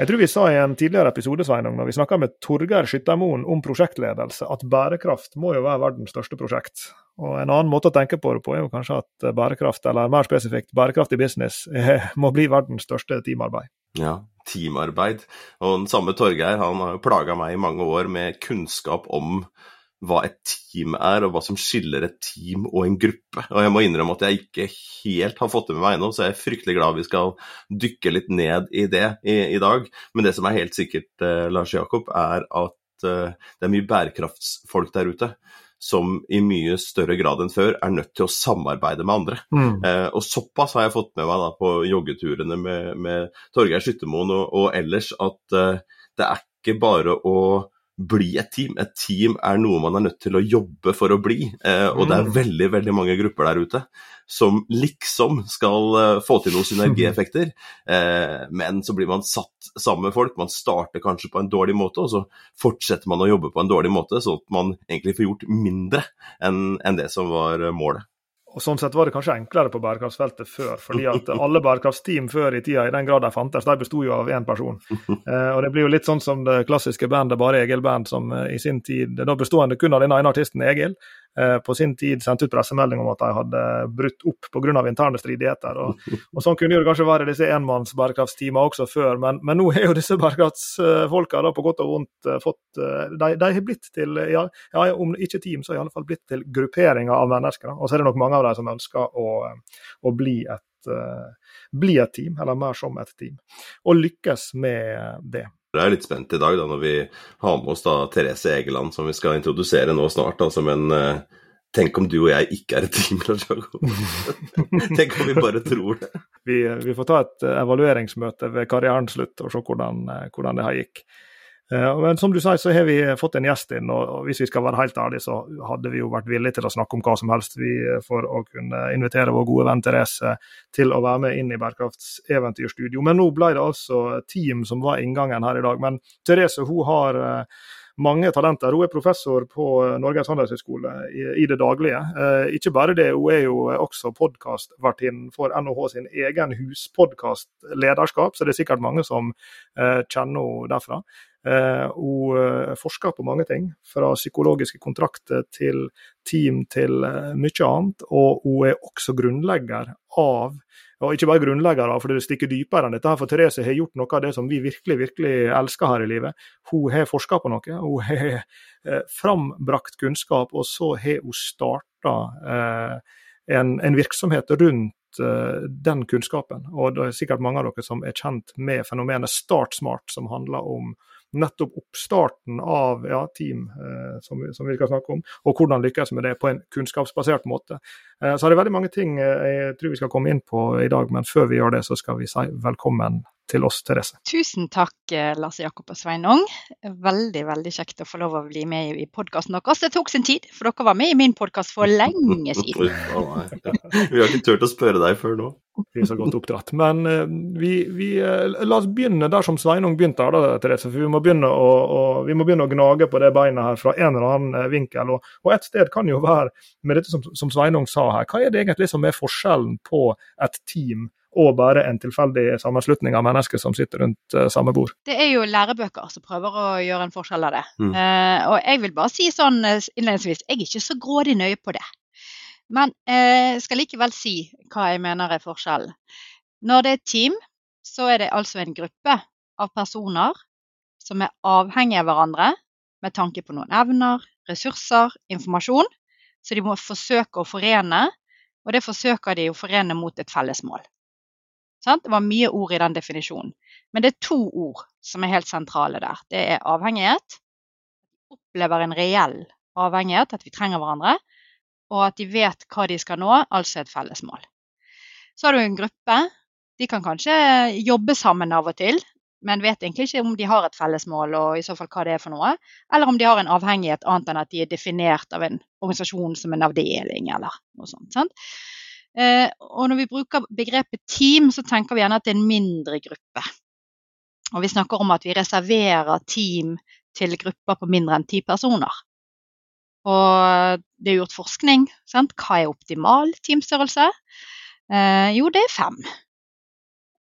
Jeg tror vi sa i en tidligere episode Sveinung, når vi snakka med Torgeir Skyttermoen om prosjektledelse, at bærekraft må jo være verdens største prosjekt. Og En annen måte å tenke på det på er jo kanskje at bærekraft, eller mer spesifikt bærekraftig business, må bli verdens største teamarbeid. Ja, teamarbeid. Og den samme Torgeir han har jo plaga meg i mange år med kunnskap om hva et team er, og hva som skiller et team og en gruppe. Og jeg må innrømme at jeg ikke helt har fått det med meg ennå, så jeg er fryktelig glad vi skal dykke litt ned i det i, i dag. Men det som er helt sikkert, eh, Lars Jakob, er at eh, det er mye bærekraftsfolk der ute som i mye større grad enn før er nødt til å samarbeide med andre. Mm. Eh, og såpass har jeg fått med meg da, på joggeturene med, med Torgeir Skyttermoen og, og, ellers at eh, det er ikke bare å bli et team. Et team er noe man er nødt til å jobbe for å bli. Eh, og det er mm. veldig veldig mange grupper der ute som liksom skal eh, få til noen synergieffekter. Eh, men så blir man satt sammen med folk. Man starter kanskje på en dårlig måte, og så fortsetter man å jobbe på en dårlig måte, sånn at man egentlig får gjort mindre enn, enn det som var målet. Og Sånn sett var det kanskje enklere på bærekraftsfeltet før. fordi at alle bærekraftsteam før i tida, i den grad de fantes, de besto jo av én person. Eh, og Det blir jo litt sånn som det klassiske bandet Bare Egil Band, som eh, i sin tid, da bestående kun av den ene artisten Egil, på sin tid sendte ut pressemelding om at de hadde brutt opp pga. interne stridigheter. Og, og, Sånn kunne det kanskje være disse enmannsbærekraftsteamene også før, men, men, nå er jo disse bærekraftsfolka på godt og vondt eh, fått eh, De, de har blitt til, ja, ja, om ikke team, så i alle fall blitt til grupperinger av mennesker. Og så er det nok mange av dem som ønsker å, å bli et bli et team, eller mer som et team, og lykkes med det. Jeg er litt spent i dag da, når vi har med oss da Therese Egeland, som vi skal introdusere nå snart. Da, som en uh, Tenk om du og jeg ikke er et team, Tenk om vi bare tror det. Vi, vi, får ta et evalueringsmøte ved karrierens slutt og se hvordan, eh, hvordan det her gikk. Eh, men som du sier, så har vi fått en gjest inn, og hvis vi skal være helt ærlige, så hadde vi jo vært villige til å snakke om hva som helst vi eh, for å kunne invitere vår gode venn Therese til å være med inn i Bærekrafts eventyrstudio. Men nå ble det altså team som var inngangen her i dag. Men Therese hun har eh, mange talenter. Hun er professor på Norges handelshøyskole i, det daglige. Eh, ikke bare det, hun er jo også podkastvertinne for NHH sin egen huspodkast Lederskap, så det er sikkert mange som eh, kjenner henne derfra. Eh, hun eh, forsker på mange ting, fra psykologiske kontrakter til team til eh, mye annet. Og hun er også grunnlegger av og ikke bare grunnlegger av, for det stikker dypere enn dette. For Therese har gjort noe av det som vi virkelig virkelig elsker her i livet. Hun har forska på noe. Hun har frambrakt kunnskap, og så har hun starta en, en, virksomhet rundt den kunnskapen. Og det er sikkert mange av dere som er kjent med fenomenet Start Smart, som handler om nettopp oppstarten av ja, team, eh, som, som, vi, skal snakke om, og hvordan lykkes med det på en kunnskapsbasert måte. Eh, så er det veldig mange ting eh, jeg tror vi skal komme inn på i dag, men før vi gjør det, så skal vi si velkommen til oss, Therese. Tusen takk, Lasse Lars Jakob og Sveinung. Veldig veldig kjekt å få lov å bli med i podkasten deres. Det tok sin tid, for dere var med i min podkast for lenge siden. vi har ikke turt å spørre deg før nå. Vi er så godt oppdratt. Men uh, vi, vi uh, la oss begynne der som Sveinung begynte, da, Therese. For vi må, å, å, vi må begynne å gnage på det beinet her fra en eller annen vinkel. Og, og et sted kan jo være, med dette som, som Sveinung sa her, hva er det egentlig som er forskjellen på et team og bare en tilfeldig sammenslutning av mennesker som sitter rundt uh, samme bord. Det er jo lærebøker som prøver å gjøre en forskjell av det. Mm. Uh, og jeg vil bare si sånn uh, innledningsvis, jeg er ikke så grådig nøye på det. Men jeg skal likevel si hva jeg mener er forskjellen. Når det er team, så er det altså en gruppe av personer som er avhengige av hverandre med tanke på noen evner, ressurser, informasjon. Så de må forsøke å forene, og det forsøker de å forene mot et felles mål. Sant? Det var mye ord i den definisjonen. Men det er to ord som er helt sentrale der. Det er avhengighet. Vi opplever en reell avhengighet, at vi trenger hverandre. Og at de vet hva de skal nå, altså et felles mål. Så har du en gruppe. De kan kanskje jobbe sammen av og til, men vet egentlig ikke om de har et felles mål, og i så fall hva det er for noe. Eller om de har en avhengighet annet enn at de er definert av en organisasjon som en avdeling, eller noe sånt. Sant? Eh, og når vi bruker begrepet team, så tenker vi gjerne at det er en mindre gruppe. Og vi snakker om at vi reserverer team til grupper på mindre enn ti personer. Og det er gjort forskning. Sant? Hva er optimal teamstørrelse? Eh, jo, det er fem.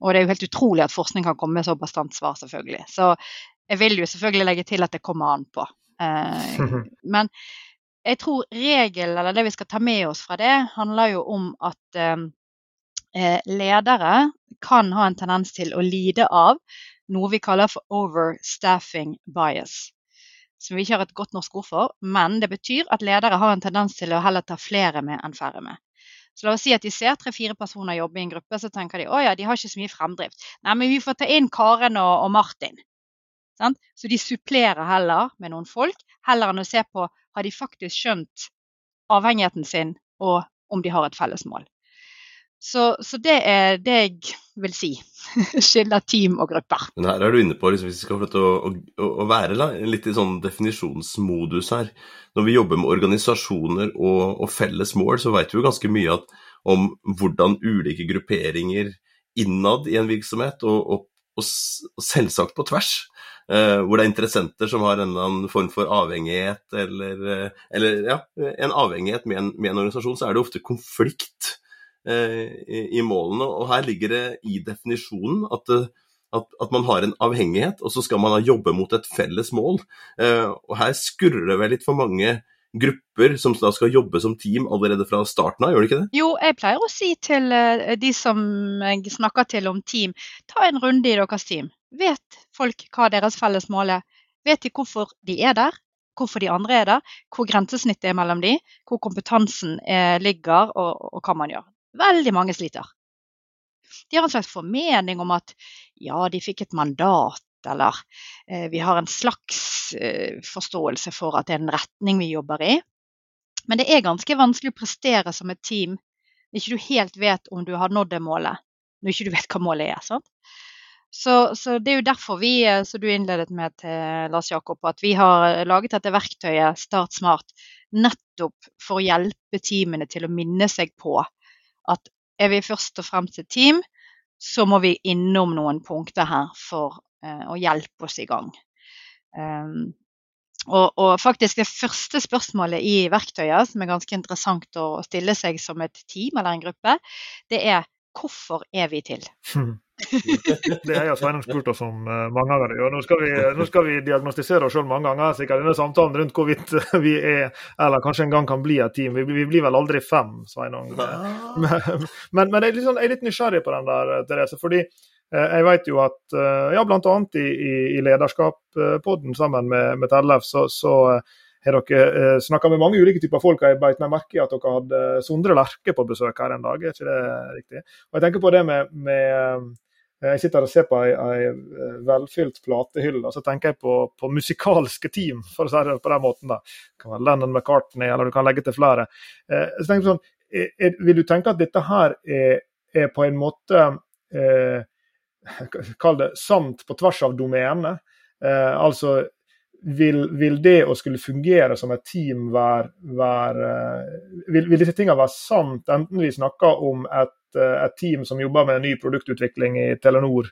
Og det er jo helt utrolig at forskning kan komme med så bastant svar, selvfølgelig. Så jeg vil jo selvfølgelig legge til at det kommer an på. Eh, men jeg tror regelen, eller det vi skal ta med oss fra det, handler jo om at eh, eh ledere kan ha en tendens til å lide av noe vi kaller for overstaffing bias. Som vi ikke har et godt norsk ord for, men det betyr at ledere har en tendens til å heller ta flere med enn færre med. Så la oss si at de ser tre-fire personer jobbe i en gruppe, så tenker de å ja, de har ikke så mye fremdrift. Nei, men vi får ta inn Karen og, og Martin. Så de supplerer heller med noen folk, heller enn å se på har de faktisk skjønt avhengigheten sin, og om de har et felles mål. Så, så, det er det jeg vil si. Skiller team og grupper. Men her er du inne på, liksom, hvis vi skal til å, å, å, være litt i sånn definisjonsmodus her. Når vi jobber med organisasjoner og, og felles mål, så vet vi jo ganske mye at, om hvordan ulike grupperinger innad i en virksomhet, og, og, og selvsagt på tvers, eh, hvor det er interessenter som har en eller annen form for avhengighet, eller, eh, eller ja, en avhengighet med en, med en organisasjon, så er det ofte konflikt Eh, i, målene. Og her ligger det i definisjonen at, at, at, man har en avhengighet, og så skal man jobbe mot et felles mål. Eh, og her skurrer det vel litt for mange grupper som da skal jobbe som team allerede fra starten av, gjør det ikke det? Jo, jeg pleier å si til de som jeg snakker til om team, ta en runde i deres team. Vet folk hva deres felles mål er? Vet de hvorfor de er der? Hvorfor de andre er der? Hvor grensesnittet er mellom de? Hvor kompetansen ligger, og, og hva man gjør. Veldig mange sliter. De har en slags formening om at ja, de fikk et mandat, eller eh, vi har en slags eh, forståelse for at det er en retning vi jobber i. Men det er ganske vanskelig å prestere som et team når ikke du helt vet om du har nådd det målet. Når ikke du vet hva målet er. sant? Så, så, det er jo derfor vi, eh, som du innledet med til Lars Jakob, at vi har laget dette verktøyet Start Smart nettopp for å hjelpe teamene til å minne seg på at er vi først og fremst et team, så må vi innom noen punkter her for uh, å hjelpe oss i gang. Um, og, og, faktisk det første spørsmålet i verktøyet, som er ganske interessant å stille seg som et team eller en gruppe, det er hvorfor er vi til? det har jeg Sveinung spurt oss om uh, mange ganger. Og nå skal, vi, nå skal vi diagnostisere oss selv mange ganger sikkert denne samtalen rundt hvorvidt vi er, eller kanskje en gang kan bli et team. Vi, vi blir vel aldri fem, Sveinung. Men, men, men jeg, er sånn, jeg, er litt nysgjerrig på den der, Therese. fordi jeg vet jo at uh, ja, bl.a. i, i, Lederskap-podden sammen med, med Tellef, så, så har dere eh, snakka med mange ulike typer folk. Jeg beit meg merke i at dere hadde Sondre Lerche på besøk her en dag, er ikke det riktig? Og Jeg tenker på det med, med Eh, jeg sitter og ser på ei, ei eh, velfylt platehylle, og så tenker jeg på, på, musikalske team, for å si det på den måten. da. Det kan være Lennon McCartney, eller du kan legge til flere. Eh, så tenker jeg sånn, er, Vil du tenke at dette her er, er på en måte eh, Kall det sant på tvers av domene? Eh, altså vil, vil, det å skulle fungere som et team være, være vil, vil, disse tingene være sant, enten vi snakker om et Eh, et team som jobber med ny produktutvikling i Telenor,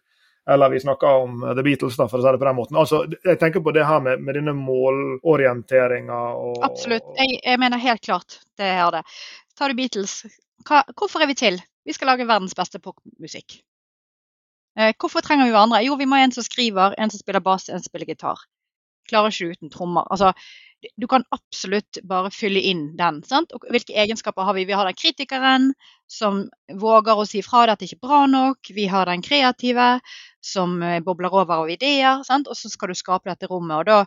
eller vi snakker om The Beatles, da, for å si det på den måten. Altså, jeg tenker på det her med, med denne målorienteringa og Absolutt. Jeg, jeg, mener helt klart det er det. Tar du Beatles, hva, hvorfor er vi til? Vi skal lage verdens beste popmusikk. Eh, hvorfor trenger vi hverandre? Jo, vi må ha en som skriver, en som spiller bass, en som spiller gitar. Klarer ikke uten trommer. Altså, du kan absolutt bare fylle inn den. Sant? Og hvilke egenskaper har vi? Vi har den kritikeren som våger å si fra at det ikke er bra nok. Vi har den kreative som eh, bobler over av ideer. Sant? Og så skal du skape dette rommet. og da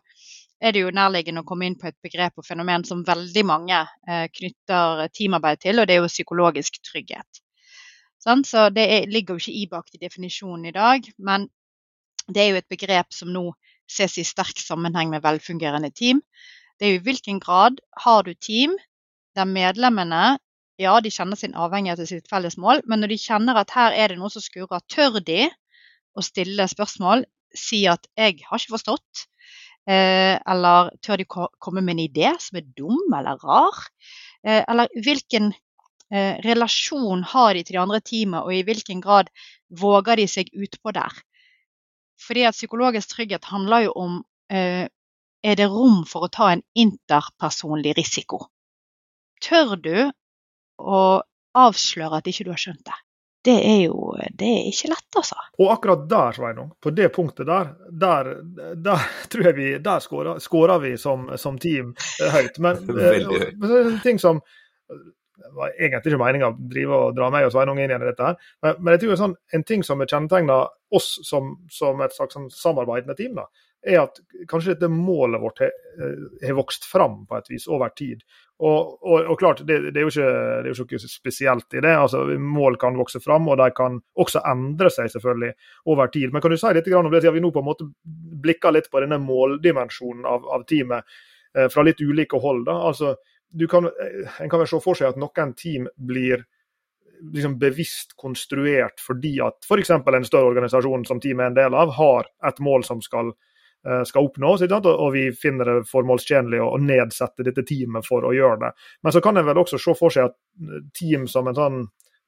er det jo nærliggende å komme inn på et begrep og fenomen som veldig mange eh, knytter teamarbeid til, og det er jo psykologisk trygghet. Så det er, ligger jo ikke i definisjonen i dag, men det er jo et begrep som nå ses i sterk sammenheng med velfungerende team det er jo i hvilken grad har du team der medlemmene ja, de kjenner sin avhengighet til sitt felles mål, men når de kjenner at her er det noe som skurrer, tør de å stille spørsmål, si at 'jeg har ikke forstått', eh, eller tør de komme med en idé som er dum eller rar? Eh, eller hvilken eh, relasjon har de til de andre teamet, og i hvilken grad våger de seg utpå der. Fordi at psykologisk trygghet handler jo om eh, er det rom for å ta en interpersonlig risiko. Tør du å avsløre at ikke du har skjønt det? Det er jo det er ikke lett, altså. Og akkurat der, Sveinung, på det punktet der, der, der tror jeg vi der skårer vi som, som, team høyt. Men, Veldig høyt. men ting som var egentlig ikke meninga å drive og dra meg og Sveinung inn igjen i dette, her, men, men jeg tror sånn, en ting som kjennetegner oss som, som et slags sånn samarbeidende team, da, er at kanskje dette målet vårt har, har vokst fram på et vis over tid. Og, og, og klart, det, det, er ikke, det, er jo ikke, spesielt i det. altså Mål kan vokse fram, og de kan også endre seg selvfølgelig over tid. Men kan du si litt om det, siden vi nå på en måte blikker litt på denne måldimensjonen av, av teamet eh, fra litt ulike hold? da, altså kan, En kan vel se for seg at noen team blir liksom bevisst konstruert fordi at f.eks. en større organisasjon som teamet er en del av, har et mål som skal, eh, skal oppnås, og vi finner det formålstjenlig å nedsette dette teamet for å gjøre det. Men så kan en vel også se for seg at eh, team som en sånn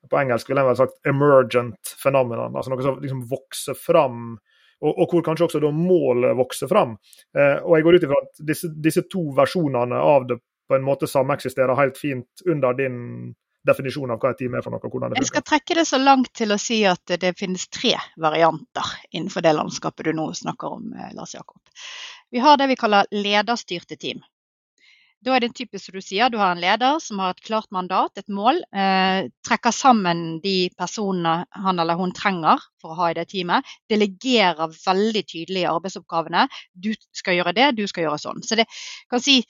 på engelsk ville en vel sagt emergent phenomenon, altså noe som liksom vokser fram og, og, hvor kanskje også da målet vokser fram. Eh, og jeg går ut ifra at disse, disse, to versjonene av det på en måte sameksisterer helt fint under din definisjon av hva et team er for noe. hvordan det funker. Jeg skal trekke det så langt til å si at det finnes tre varianter innenfor det landskapet du nå snakker om, eh, Lars Jakob. Vi har det vi kaller lederstyrte team. Da er det typisk som du sier, du har en leder som har et klart mandat, et mål. Eh, trekker sammen de personene han eller hun trenger for å ha i det teamet. Delegerer veldig tydelig arbeidsoppgavene. Du skal gjøre det, du skal gjøre sånn. Så det kan si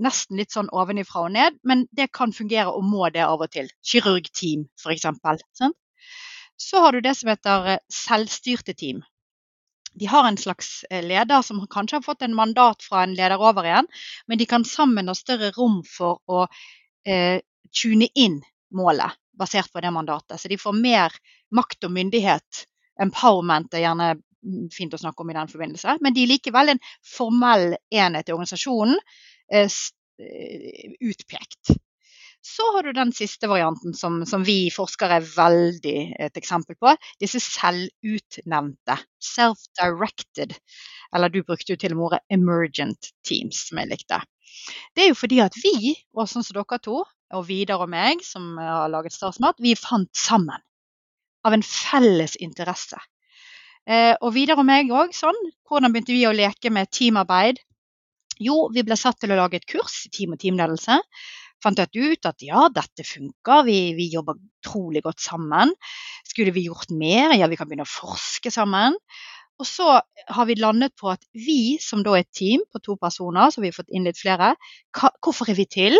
nesten litt sånn ovenifra og ned, men det kan fungere og må det av og til. Kirurgteam, f.eks. Så har du det som heter eh, selvstyrte team. De har en slags eh, leder som kanskje har fått en mandat fra en leder over igjen, men de kan sammen ha større rom for å eh, tune inn målet basert på det mandatet. Så de får mer makt og myndighet. Empowerment er gjerne mm, fint å snakke om i den forbindelse, men de er likevel en formell enhet i organisasjonen utpekt. Så har du den siste varianten som, som, vi forskere er veldig et eksempel på. Disse selvutnevnte, self-directed, eller du brukte jo til og med ordet emergent teams, som jeg likte. Det er jo fordi at vi, og sånn som dere to, og Vidar og meg, som har laget Statsmat, vi fant sammen. Av en felles interesse. Eh, og Vidar og meg òg sånn. Hvordan begynte vi å leke med teamarbeid? Jo, vi ble satt til å lage et kurs i team og teamledelse. Fant ut at ja, dette funker, vi, vi jobber utrolig godt sammen. Skulle vi gjort mer? Ja, vi kan begynne å forske sammen. Og så har vi landet på at vi, som da er et team på to personer, så har vi fått inn litt flere, hva, hvorfor er vi til?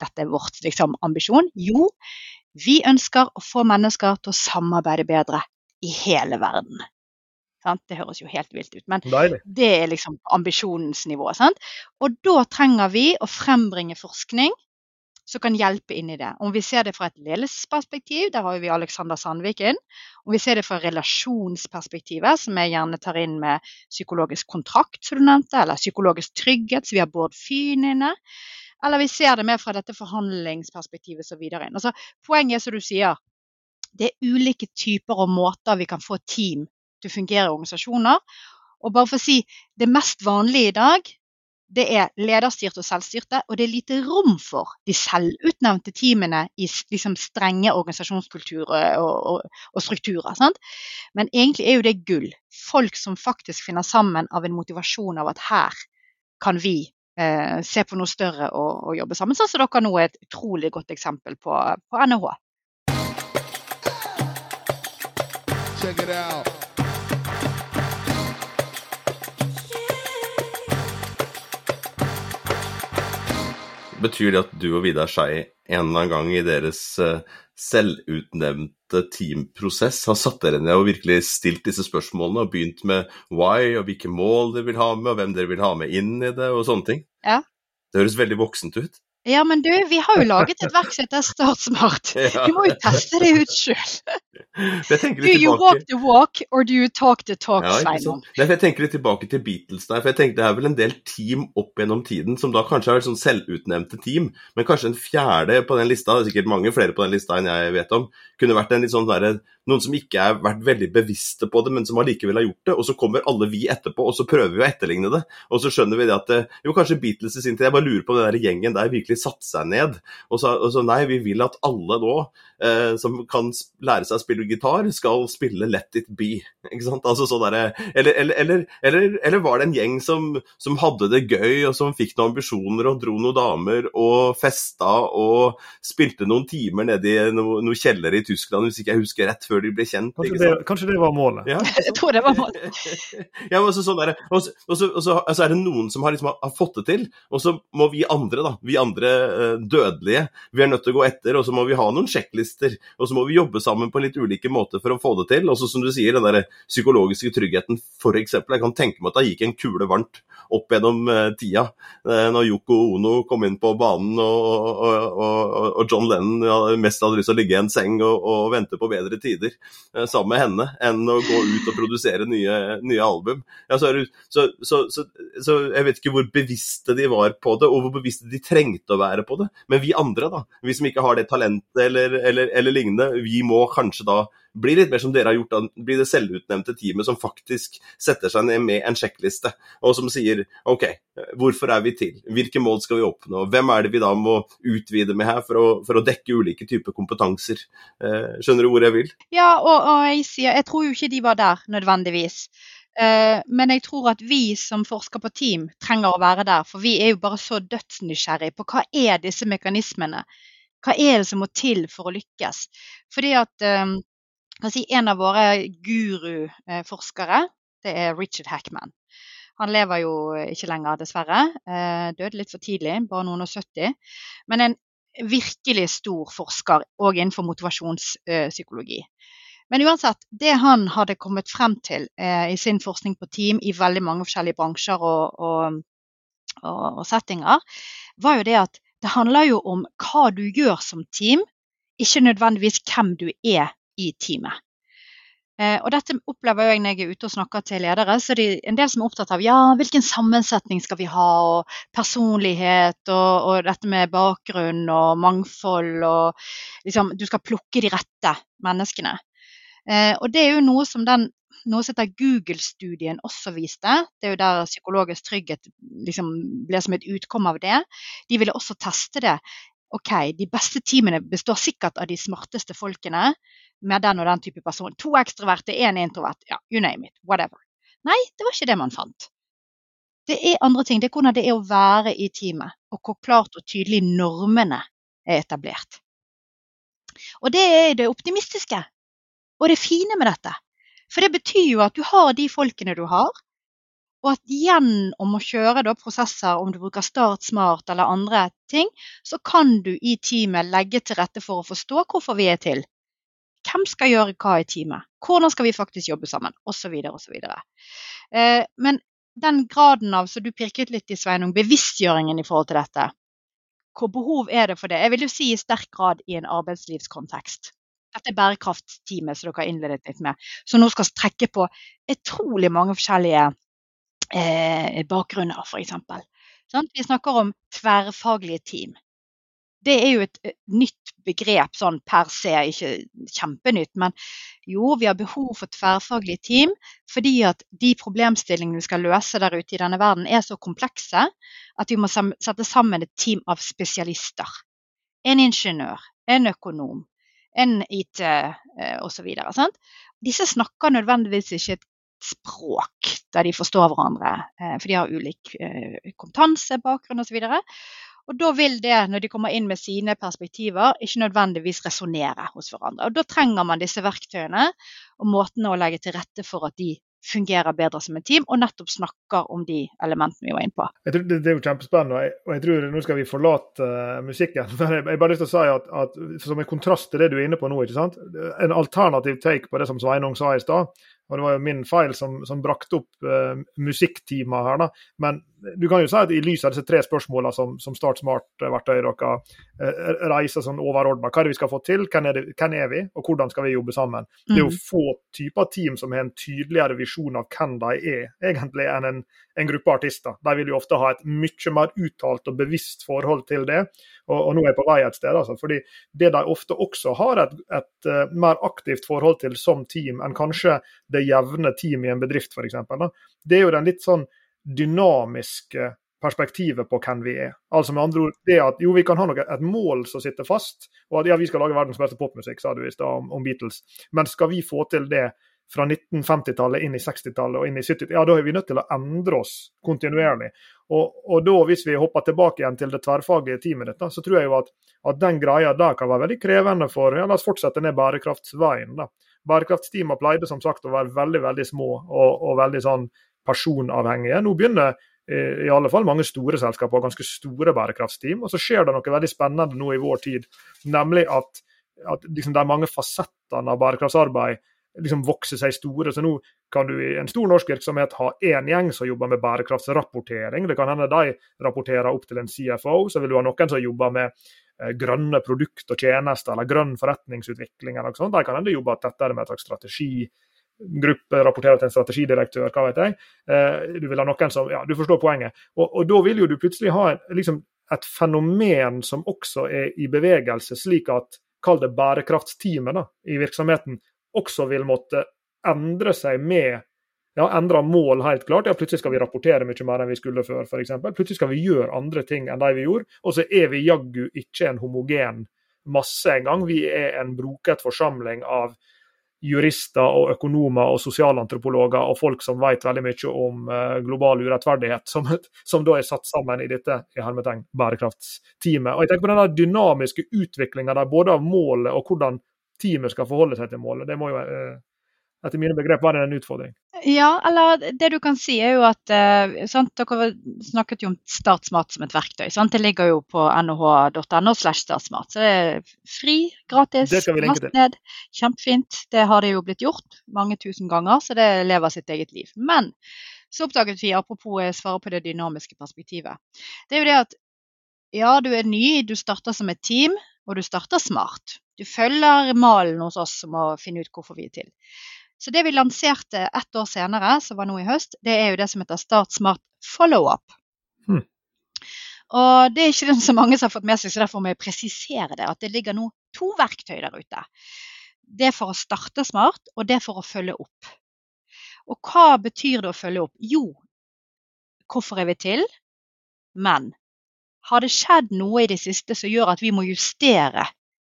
Dette er vårt liksom, ambisjon. Jo, vi ønsker å få mennesker til å samarbeide bedre i hele verden. Det høres jo helt vilt ut, men Deilig. det er liksom ambisjonens nivå. Sant? Og da trenger vi å frembringe forskning som kan hjelpe inn i det. Om vi ser det fra et ledelsesperspektiv, der har vi Alexander Sandvik inn. Om vi ser det fra relasjonsperspektivet, som jeg gjerne tar inn med psykologisk kontrakt, som du nevnte, eller psykologisk trygghet, så vi har Bård Fyn inne. Eller vi ser det mer fra dette forhandlingsperspektivet så videre inn. Altså, poenget er som du sier, det er ulike typer og måter vi kan få team til fungerer i organisasjoner. Og bare for å si, Det mest vanlige i dag det er lederstyrte og selvstyrte, og det er lite rom for de selvutnevnte teamene i liksom strenge organisasjonskulturer og, og, og, strukturer. Sant? Men egentlig er jo det gull. Folk som faktisk finner sammen av en motivasjon av at her kan vi eh, se på noe større og, og, jobbe sammen. Sånn som dere nå er et utrolig godt eksempel på, på NHH. Check it out. Betyr det at du og Vidar Skei en eller annen gang i deres uh, selvutnevnte teamprosess har satt dere ned og virkelig stilt disse spørsmålene og begynt med why og hvilke mål dere vil ha med, og hvem dere vil ha med inn i det, og sånne ting? Ja. Det høres veldig voksent ut. Ja, men du, vi har jo laget et verk som heter Start smart. Vi må jo teste det ut sjøl. Do you walk the walk, or do you talk the talk, ja, Sveinung? Jeg tenker litt tilbake til Beatles der. for jeg tenker Det er vel en del team opp gjennom tiden som da kanskje er sånn selvutnevnte team, men kanskje en fjerde på den lista, det er sikkert mange flere på den lista enn jeg vet om, kunne vært en litt sånn der, noen som ikke har vært veldig bevisste på det, men som allikevel har gjort det. Og så kommer alle vi etterpå, og så prøver vi å etterligne det. Og så skjønner vi det at eh, jo, kanskje Beatles i sin tid Jeg bare lurer på om den der gjengen der virkelig satte seg ned og så, og så nei, vi vil at alle nå eh, som kan lære seg å spille gitar, skal spille Let It Be. Ikke sant? Altså sånn der, eller, eller, eller, eller, var det en gjeng som, som, hadde det gøy, og som fikk noen ambisjoner og dro noen damer og festa og spilte noen timer nede i noen noe kjeller i Tyskland, hvis ikke jeg husker rett, før de ble kjent? Kanskje, det, kanskje det, var målet? Ja, jeg tror det var målet. ja, men sånn der, og, så, og, så, og så altså er det noen som har, liksom, har, fått det til, og så må vi andre, da, vi andre uh, dødelige, vi er nødt til å gå etter, og så må vi ha noen sjekklister, og så må vi jobbe sammen på en litt ulike måter for å få det til. Også som du sier, den der psykologiske tryggheten, f.eks. Jeg kan tenke meg at det gikk en kule varmt opp gjennom uh, tida. Uh, når Yoko Ono kom inn på banen og, og, og, og John Lennon mest hadde lyst til å ligge i en seng og, vente på bedre tider uh, sammen med henne, enn å gå ut og produsere nye, nye album. Ja, så, så, så, så, jeg vet ikke hvor bevisste de var på det, og hvor bevisste de trengte å være på det. Men vi andre, da, vi som ikke har det talentet eller, eller, eller lignende, vi må kanskje da blir litt mer som dere har gjort, blir det selvutnevnte teamet som faktisk setter seg ned med en sjekkliste, og som sier OK, hvorfor er vi til? Hvilke mål skal vi oppnå? Hvem er det vi da må utvide med her for å, for å dekke ulike typer kompetanser? Eh, skjønner du hvor jeg vil? Ja, og, og jeg sier jeg tror jo ikke de var der nødvendigvis. Uh, men jeg tror at vi som forsker på team trenger å være der, for vi er jo bare så dødsnysgjerrig på hva er disse mekanismene hva er det som må til for å lykkes? Fordi at um, si, En av våre guruforskere, det er Richard Hackman. Han lever jo ikke lenger, dessverre. Eh, døde litt for tidlig, bare noen og 70. Men en virkelig stor forsker òg innenfor motivasjonspsykologi. Men uansett, det han hadde kommet frem til eh, i sin forskning på team i veldig mange forskjellige bransjer og, og, og settinger, var jo det at det handler jo om hva du gjør som team, ikke nødvendigvis hvem du er i teamet. Eh, og dette opplever jeg når jeg er ute og snakker til ledere. så det en del som er opptatt av ja, hvilken sammensetning skal vi ha, og personlighet, og, og dette med bakgrunn og mangfold. og liksom, Du skal plukke de rette menneskene. Eh, og det er jo noe som den noe som heter Google-studien også viste. Det er jo der psykologisk trygghet liksom ble som et utkomme av det. De ville også teste det. OK, de beste teamene består sikkert av de smarteste folkene med den og den type person. To ekstroverte, én introvert. Ja, you name it. Whatever. Nei, det var ikke det man fant. Det er andre ting. Det er hvordan det er å være i teamet, og hvor klart og tydelig normene er etablert. Og det er det optimistiske og det fine med dette. For det betyr jo at du har de folkene du har, og at gjennom å kjøre da, prosesser, om du bruker Start Smart eller andre ting, så kan du i teamet legge til rette for å forstå hvorfor vi er til. Hvem skal gjøre hva i teamet? Hvordan skal vi faktisk jobbe sammen? Osv. osv. Eh, men den graden av, så du pirket litt i Sveinung, bevisstgjøringen i forhold til dette. Hvor behov er det for det? Jeg vil jo si i sterk grad i en arbeidslivskontekst. Dette er bærekraftsteamet som dere har innledet litt med, som nå skal trekke på utrolig mange forskjellige eh, bakgrunner, f.eks. Sånn? Vi snakker om tverrfaglige team. Det er jo et, et nytt begrep sånn per se, ikke kjempenytt. Men jo, vi har behov for tverrfaglige team fordi at de problemstillingene vi skal løse der ute i denne verden er så komplekse at vi må sette sammen et team av spesialister. En ingeniør, en økonom, enn IT eh, osv. Disse snakker nødvendigvis ikke et språk der de forstår hverandre, eh, for de har ulik eh, kompetanse, bakgrunn osv. Og da vil det, når de kommer inn med sine perspektiver, ikke nødvendigvis resonnere hos hverandre. Og Da trenger man disse verktøyene og måtene å legge til rette for at de fungerer bedre som et team, og nettopp snakker om de elementene vi var inne på. Jeg tror det, det, er jo kjempespennende, og jeg, og jeg, tror nå skal vi forlate uh, musikken. men jeg, jeg bare lyst til å si at, at, Som en kontrast til det du er inne på nå, ikke sant? en alternativ take på det som Sveinung sa i stad, og det var jo min feil som, som brakte opp uh, musikktimer her, da. Men du kan jo si at i lys av disse tre spørsmålene som, som Start Smart-verktøy dere uh, reiser sånn overordna, hva er det vi skal få til, hvem er, det, hvem er, vi, og hvordan skal vi jobbe sammen? Mm. Det er jo mm. få typer team som har en tydeligere visjon av hvem de er, egentlig, enn en, en gruppe artister. De vil jo ofte ha et mye mer uttalt og bevisst forhold til det. Og, og nå er jeg på vei et sted, altså. fordi det de ofte også har et, et uh, mer aktivt forhold til som team enn kanskje det jevne team i en bedrift, f.eks. Det er jo den litt sånn dynamiske perspektivet på hvem vi er. Altså med andre ord, det at jo, vi kan ha noe, et mål som sitter fast, og at ja, vi skal lage verdens beste popmusikk, sa du i stad om, om Beatles. Men skal vi få til det fra 1950-tallet inn i 60-tallet og inn i 70-tallet, ja, da er vi nødt til å endre oss kontinuerlig. Og, og, da, hvis vi hopper tilbake igjen til det tverrfaglige teamet ditt, så tror jeg jo at, at den greia der kan være veldig krevende for ja, La oss fortsette ned bærekraftsveien. da. Bærekraftsteamene pleide som sagt å være veldig veldig små og, og veldig sånn personavhengige. Nå begynner eh, i alle fall mange store selskaper ganske store bærekraftsteam. Og så skjer det noe veldig spennende nå i vår tid, nemlig at, at liksom de mange fasettene av bærekraftsarbeid liksom vokse seg store. Så nå kan du i en stor norsk virksomhet ha én gjeng som jobber med bærekraftsrapportering. Det kan hende de rapporterer opp til en CFO. Så vil du ha noen som jobber med eh, grønne produkt og tjenester eller grønn forretningsutvikling. eller noe sånt. De kan hende jobbe tettere med en slags strategigruppe, rapporterer til en strategidirektør, hva vet jeg. Eh, du vil ha noen som, ja, du forstår poenget. Og, og da vil jo du plutselig ha liksom, et fenomen som også er i bevegelse, slik at kall det bærekraftsteamet i virksomheten også vil måtte endre seg med ja, endra mål, helt klart. Ja, plutselig skal vi rapportere mye mer enn vi skulle før, f.eks. Plutselig skal vi gjøre andre ting enn de vi gjorde. Og så er vi jaggu ikke en homogen masse engang. Vi er en broket forsamling av jurister og økonomer og sosialantropologer og folk som vet veldig mye om uh, global urettferdighet, som, som, da er satt sammen i dette i hermetegn, bærekraftsteamet. Og jeg tenker på denne dynamiske utviklinga både av målet og hvordan teamet skal forholde seg til målet. Det må jo eh, etter mine begrep være en utfordring. Ja, eller det du kan si er jo at uh, sant, Dere snakket jo om Statsmat som et verktøy. Sant? Det ligger jo på nh.no slash startsmart. Så det er fri, gratis, last ned. Kjempefint. Det har det jo blitt gjort mange tusen ganger, så det lever sitt eget liv. Men så oppdaget vi, apropos jeg svarer på det dynamiske perspektivet, det er jo det at ja, du er ny, du starter som et team, og du starter smart. Du følger malen hos oss som må finne ut hvorfor vi er til. Så det vi lanserte ett år senere, som var nå i høst, det er jo det som heter Start Smart Follow-up. Hmm. Og det er ikke det så mange som har fått med seg, så derfor må jeg presisere det. At det ligger nå to verktøy der ute. Det er for å starte smart, og det er for å følge opp. Og hva betyr det å følge opp? Jo, hvorfor er vi til? Men har det skjedd noe i det siste som gjør at vi må justere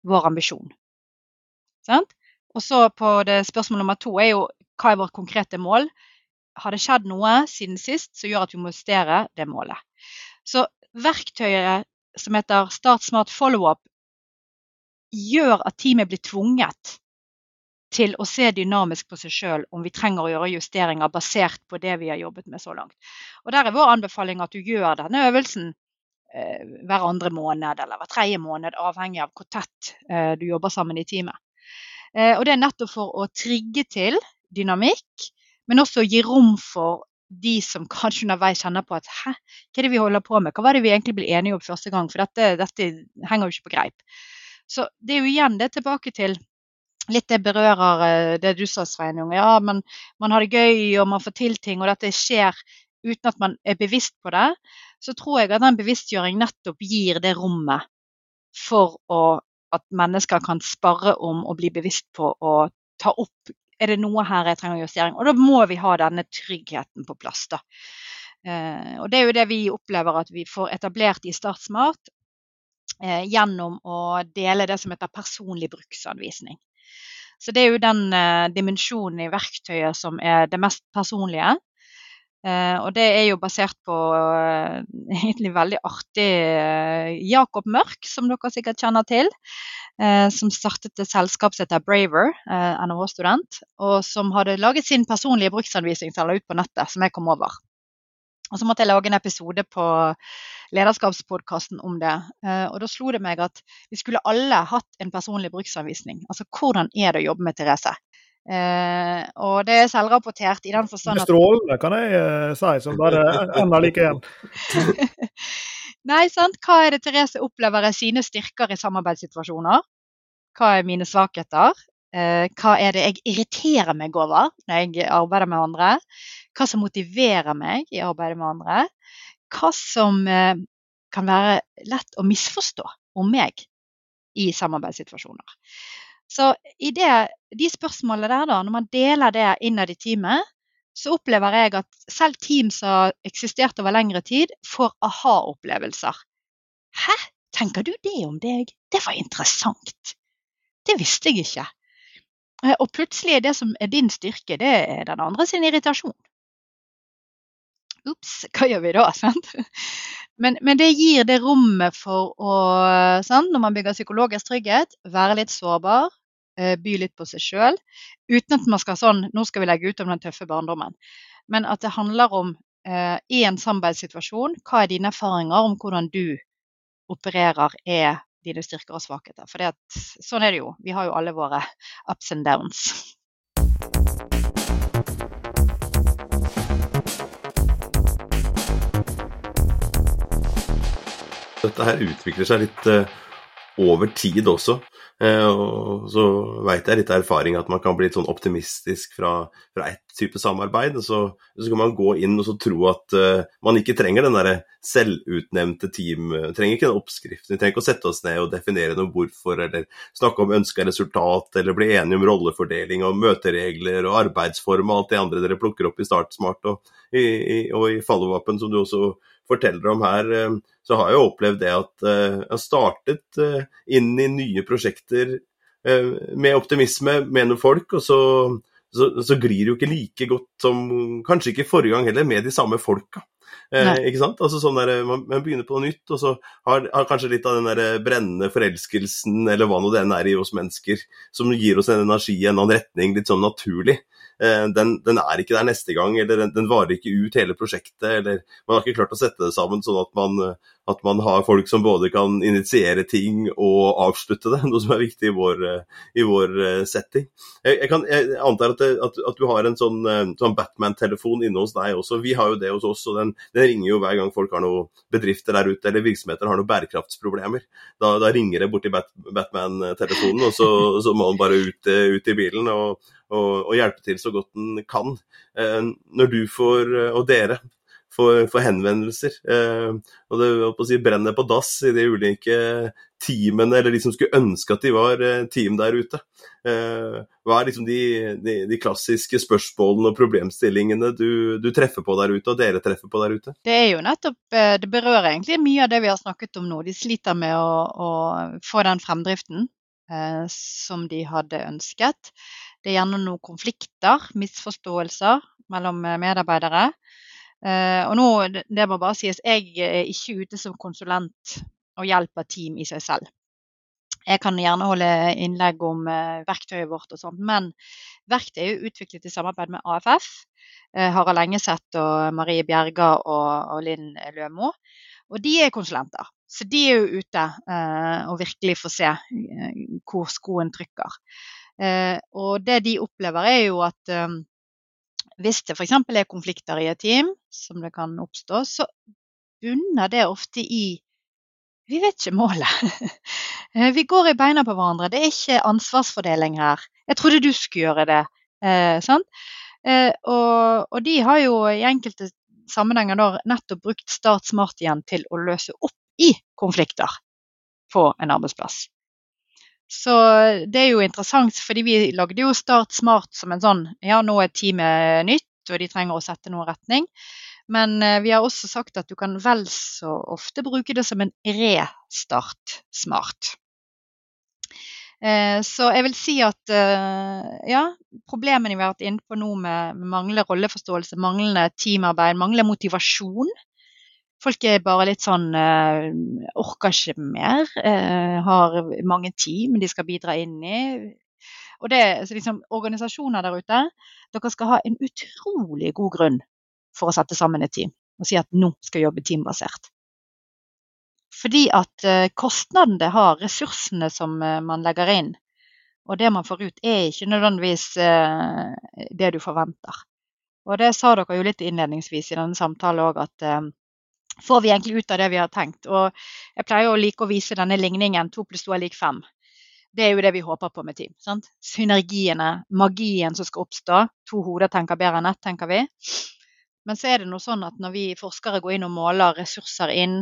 vår ambisjon. Sant? Og så på det spørsmål nummer to er jo hva er vårt konkrete mål? Har det skjedd noe siden sist som gjør at vi må justere det målet? Så verktøyet som heter Start Smart Follow-up, gjør at teamet blir tvunget til å se dynamisk på seg sjøl om vi trenger å gjøre justeringer basert på det vi har jobbet med så langt. Og Der er vår anbefaling at du gjør denne øvelsen hver andre måned eller hver tredje måned, avhengig av hvor tett eh, du jobber sammen i teamet. Eh, og Det er nettopp for å trigge til dynamikk, men også gi rom for de som kanskje underveis kjenner på at hæ, hva er det vi holder på med, hva var det vi egentlig ble enige om første gang, for dette, dette henger jo ikke på greip. Så det er jo igjen det tilbake til litt det berører det du sa, Sveinung. Ja, men man har det gøy og man får til ting, og dette skjer uten at man er bevisst på det så tror jeg at den bevisstgjøring nettopp gir det rommet for å, at mennesker kan sparre om og bli bevisst på å ta opp er det noe her jeg trenger justering. Og da må vi ha denne tryggheten på plass. da. Eh, og Det er jo det vi opplever at vi får etablert i Startsmart eh, gjennom å dele det som heter personlig bruksanvisning. Så Det er jo den eh, dimensjonen i verktøyet som er det mest personlige. Uh, og det er jo basert på uh, egentlig veldig artig uh, Jakob Mørk, som dere sikkert kjenner til. som startet et selskap som heter Braver, NHO-student. Og som hadde laget sin personlige bruksanvisning som la ut på nettet, som jeg kom over. Og så måtte jeg lage en episode på lederskapspodkasten om det. Og da slo det meg at vi skulle alle hatt en personlig bruksanvisning. Altså hvordan er det å jobbe med Therese? Eh, og det er selvrapportert i den forstand at Strålende, kan jeg uh, si, som bare ender like igjen. Nei, sant. Hva er det Therese opplever er sine styrker i samarbeidssituasjoner? Hva er mine svakheter? Eh, hva er det jeg irriterer meg over når jeg arbeider med andre? Hva som motiverer meg i arbeidet med andre? Hva som kan være lett å misforstå om meg i samarbeidssituasjoner. Så i det, de spørsmålene der, da, når man deler det innad i teamet, så opplever jeg at selv team som har eksistert over lengre tid, får aha-opplevelser. Hæ, tenker du det om deg? Det var interessant. Det visste jeg ikke. Eh, og plutselig er det som er din styrke, det er den andre sin irritasjon. Ops, hva gjør vi da? Men, men, det gir det rommet for å, sant, når man bygger psykologisk trygghet, være litt sårbar, eh, by litt på seg sjøl. Uten at man skal sånn Nå skal vi legge ut om den tøffe barndommen. Men at det handler om eh, i en samarbeidssituasjon, hva er dine erfaringer om hvordan du opererer, er dine styrker og svakheter. For sånn er det jo. Vi har jo alle våre ups and downs. Dette her utvikler seg litt uh, over tid også. Uh, og så veit jeg litt av erfaring at man kan bli litt sånn optimistisk fra, fra ett type samarbeid. Og så, så, kan man gå inn og så tro at uh, man ikke trenger den derre selvutnevnte team Trenger ikke den oppskriften. Vi trenger ikke å sette oss ned og definere noe hvorfor, eller snakke om ønska resultat, eller bli enige om rollefordeling og møteregler og arbeidsform og alt det andre dere plukker opp i Startsmart og i, i, og i som du også forteller om her, eh, så har jeg opplevd det at eh, jeg har startet eh, inn i nye prosjekter med optimisme med noen folk, og så, så, så glir det jo ikke like godt som kanskje ikke forrige gang heller, med de samme folka. Eh, ikke sant? Altså sånn der, man, man, begynner på noe nytt, og så har, har, kanskje litt av den der brennende forelskelsen, eller hva nå det enn er i oss mennesker, som gir oss en energi i en annen retning, litt sånn naturlig. Eh, den, den, er ikke der neste gang, eller den, den, varer ikke ut hele prosjektet. eller Man har ikke klart å sette det sammen sånn at man, at man har folk som både kan initiere ting og avslutte det, noe som er viktig i vår, i vår eh, setting. Jeg, jeg, kan, jeg antar at, det, at, at, du har en sånn, eh, sånn Batman-telefon inne hos deg også. Vi har jo det hos oss, og den, den, ringer jo hver gang folk har noen bedrifter der ute eller virksomheter har noen bærekraftsproblemer. Da, da ringer det borti Batman-telefonen, og så, så, må han bare ut, ut i bilen. og og, og, hjelpe til så godt den kan. Eh, når du får, eh, og dere, får, får henvendelser, eh, og det si, brenner på dass i de ulike teamene, eller de som skulle ønske at de var team der ute. Hva er liksom de, de, de klassiske spørsmålene og problemstillingene du, du, treffer på der ute, og dere treffer på der ute? Det er jo nettopp, det berører egentlig mye av det vi har snakket om nå. De sliter med å, å få den fremdriften eh, som de hadde ønsket. Det er gjerne noen konflikter, misforståelser mellom eh, medarbeidere. Eh, og nå, det må bare sies, jeg er ikke ute som konsulent og hjelper team i seg selv. Jeg kan gjerne holde innlegg om eh, verktøyet vårt og sånt, men verktøyet er jo utviklet i samarbeid med AFF. Harald Engeseth og Marie Bjerga og, Linn Lømo. Og de er konsulenter. Så de er jo ute eh, og virkelig får se eh, hvor skoen trykker. Eh, og det de opplever, er jo at eh, hvis det f.eks. er konflikter i et team, som det kan oppstå, så bunner det ofte i vi vet ikke målet. Eh, vi går i beina på hverandre. Det er ikke ansvarsfordeling her. Jeg trodde du skulle gjøre det. Eh, eh, og, og, de har jo i enkelte sammenhenger nettopp brukt Start Smart igjen til å løse opp i konflikter på en arbeidsplass. Så det er jo interessant, fordi vi lagde jo Start Smart som en sånn Ja, nå er teamet nytt, og de trenger å sette noen retning. Men eh, vi har også sagt at du kan vel så ofte bruke det som en restart smart. Eh, så jeg vil si at eh, ja, problemene vi har vært inne på nå med manglende rolleforståelse, manglende teamarbeid, manglende motivasjon, Folk er bare litt sånn uh, Orker ikke mer. Uh, har mange team de skal bidra inn i. Og det, liksom, Organisasjoner der ute, dere skal ha en utrolig god grunn for å sette sammen et team og si at nå skal jobbe teambasert. Fordi at uh, kostnaden det har, ressursene som man legger inn, Og det man får ut, er ikke nødvendigvis det du forventer. Og det sa dere jo litt innledningsvis i denne samtalen òg, at får vi egentlig ut av det vi har tenkt? Og jeg pleier å like å vise denne ligningen to pluss to er lik fem. Det er jo det vi håper på med team. Sant? Synergiene, magien som skal oppstå. To hoder tenker bedre enn ett, tenker vi. Men så er det noe sånn at når vi forskere går inn og måler ressurser inn,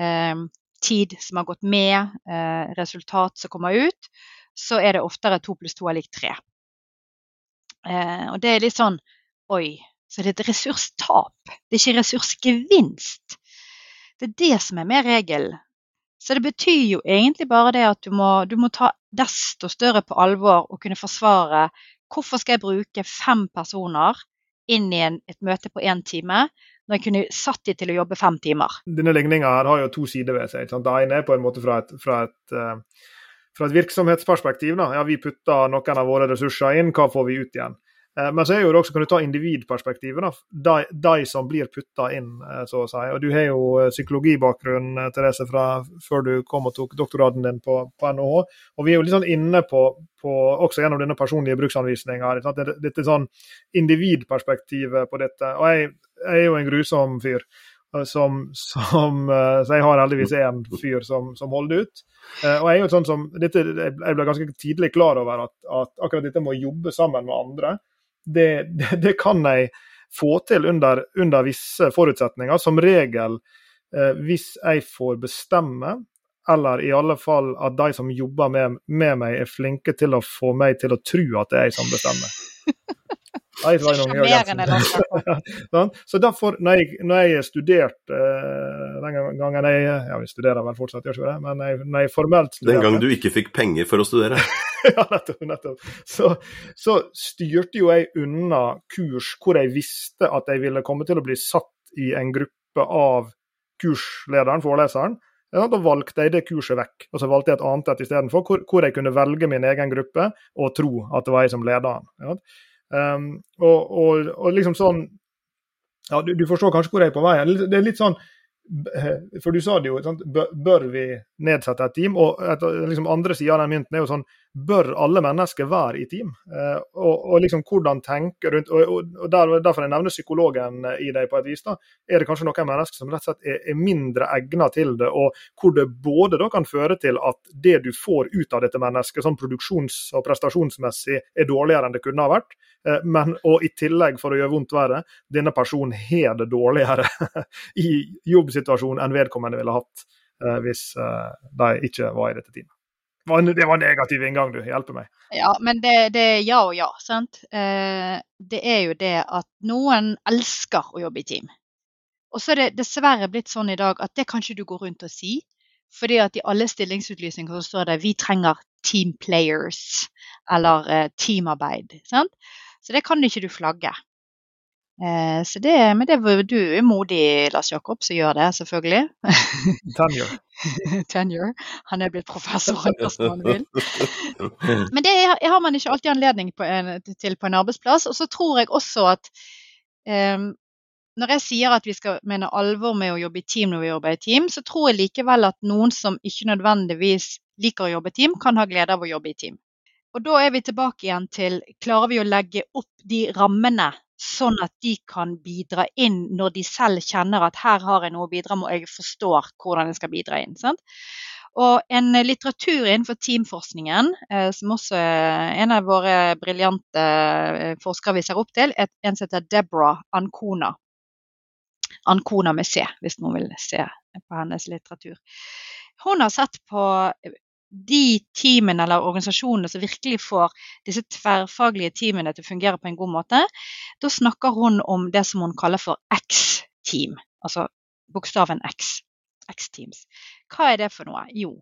eh, tid som har gått med, eh, resultat som kommer ut, så er det oftere to pluss to er lik tre. Eh, og det er litt sånn Oi, så det er et ressurstap. Det er ikke ressursgevinst. Det er det som er mer regelen. Så det betyr jo egentlig bare det at du må, du må ta desto større på alvor og kunne forsvare hvorfor skal jeg bruke fem personer inn i en, et møte på én time, når jeg kunne satt de til å jobbe fem timer. Denne ligninga har jo to sider ved seg. Det ene er på en måte fra et, fra et, uh, fra et virksomhetsperspektiv. Da. Ja, vi putter noen av våre ressurser inn, hva får vi ut igjen? Eh, men så er jo det også, kan du ta individperspektivet. De, de som blir putta inn, eh, så å si. Og du har jo eh, psykologibakgrunn, Therese, fra før du kom og tok doktorgraden din på, på NHH. Og vi er jo litt sånn inne på, på også gjennom denne personlige bruksanvisninga, dette sånn individperspektivet på dette. Og jeg, jeg er jo en grusom fyr. Som, som, så jeg har heldigvis én fyr som, som, holder ut. Og Jeg er jo sånn som, dette, jeg ble ganske tidlig klar over at, at akkurat dette med å jobbe sammen med andre, det, det, kan jeg få til under, under visse forutsetninger. Som regel eh, hvis jeg får bestemme, eller i alle fall at de som jobber med, med, meg, er flinke til å få meg til å tro at det er jeg som bestemmer. Så derfor, når jeg, når jeg studerte uh, den gangen jeg Ja, vi studerer vel fortsatt, gjør ikke det? Men jeg, når jeg formelt studerte Den gang du ikke fikk penger for å studere? ja, nettopp. nettopp. Så, så, styrte jo jeg unna kurs hvor jeg visste at jeg ville komme til å bli satt i en gruppe av kurslederen, foreleseren. Ja, da valgte jeg det kurset vekk, og så valgte jeg et annet et istedenfor, hvor, hvor jeg kunne velge min egen gruppe og tro at det var jeg som leda den. Ja. Um, og, og, og, liksom sånn ja, du, du, forstår kanskje hvor jeg er på vei. Det er litt sånn For du sa det jo, bør vi nedsette et team? Og et, liksom andre sida av den mynten er jo sånn bør alle mennesker være i team? Eh, og, og, liksom hvordan tenke rundt og, og der, Derfor jeg nevner psykologen i deg på et vis. da, Er det kanskje noen mennesker som rett og slett er, er mindre egnet til det, og hvor det både da kan føre til at det du får ut av dette mennesket, sånn produksjons- og prestasjonsmessig, er dårligere enn det kunne ha vært, eh, men og i tillegg, for å gjøre vondt verre, denne personen har det dårligere i jobbsituasjonen enn vedkommende ville hatt eh, hvis de ikke var i dette teamet. Det var en negativ inngang, du. Hjelper meg. Ja, men det, det er ja og ja. sant? Eh, det er jo det at noen elsker å jobbe i team. Og så er det dessverre blitt sånn i dag at det kan ikke du gå rundt og si. Fordi at i alle stillingsutlysninger så står det vi trenger team players eller eh, teamarbeid. sant? Så det kan ikke du flagge. Eh, så det, men det var du er modig, Lars Jakob, som gjør det, selvfølgelig. Tenure. Tenure. Han er blitt professor, man vil. Men det har man ikke alltid anledning på en, til på en arbeidsplass. Og så tror jeg også at um, når jeg sier at vi skal mene alvor med å jobbe i team når vi jobber i team, så tror jeg likevel at noen som ikke nødvendigvis liker å jobbe i team, kan ha glede av å jobbe i team. Og da er vi tilbake igjen til klarer vi å legge opp de rammene sånn at de kan bidra inn når de selv kjenner at her har jeg noe å bidra med, og jeg forstår hvordan jeg skal bidra inn. Sant? Og en litteratur innenfor teamforskningen, eh, som også en av våre briljante eh, forskere vi ser opp til, er en som heter Deborah Ancona. Ancona med C, hvis noen vil se på hennes litteratur. Hun har sett på de teamene eller organisasjonene som virkelig får disse tverrfaglige teamene til å fungere på en god måte, da snakker hun om det som hun kaller for X-team. Altså bokstaven X. X-teams. Hva er det for noe? Jo,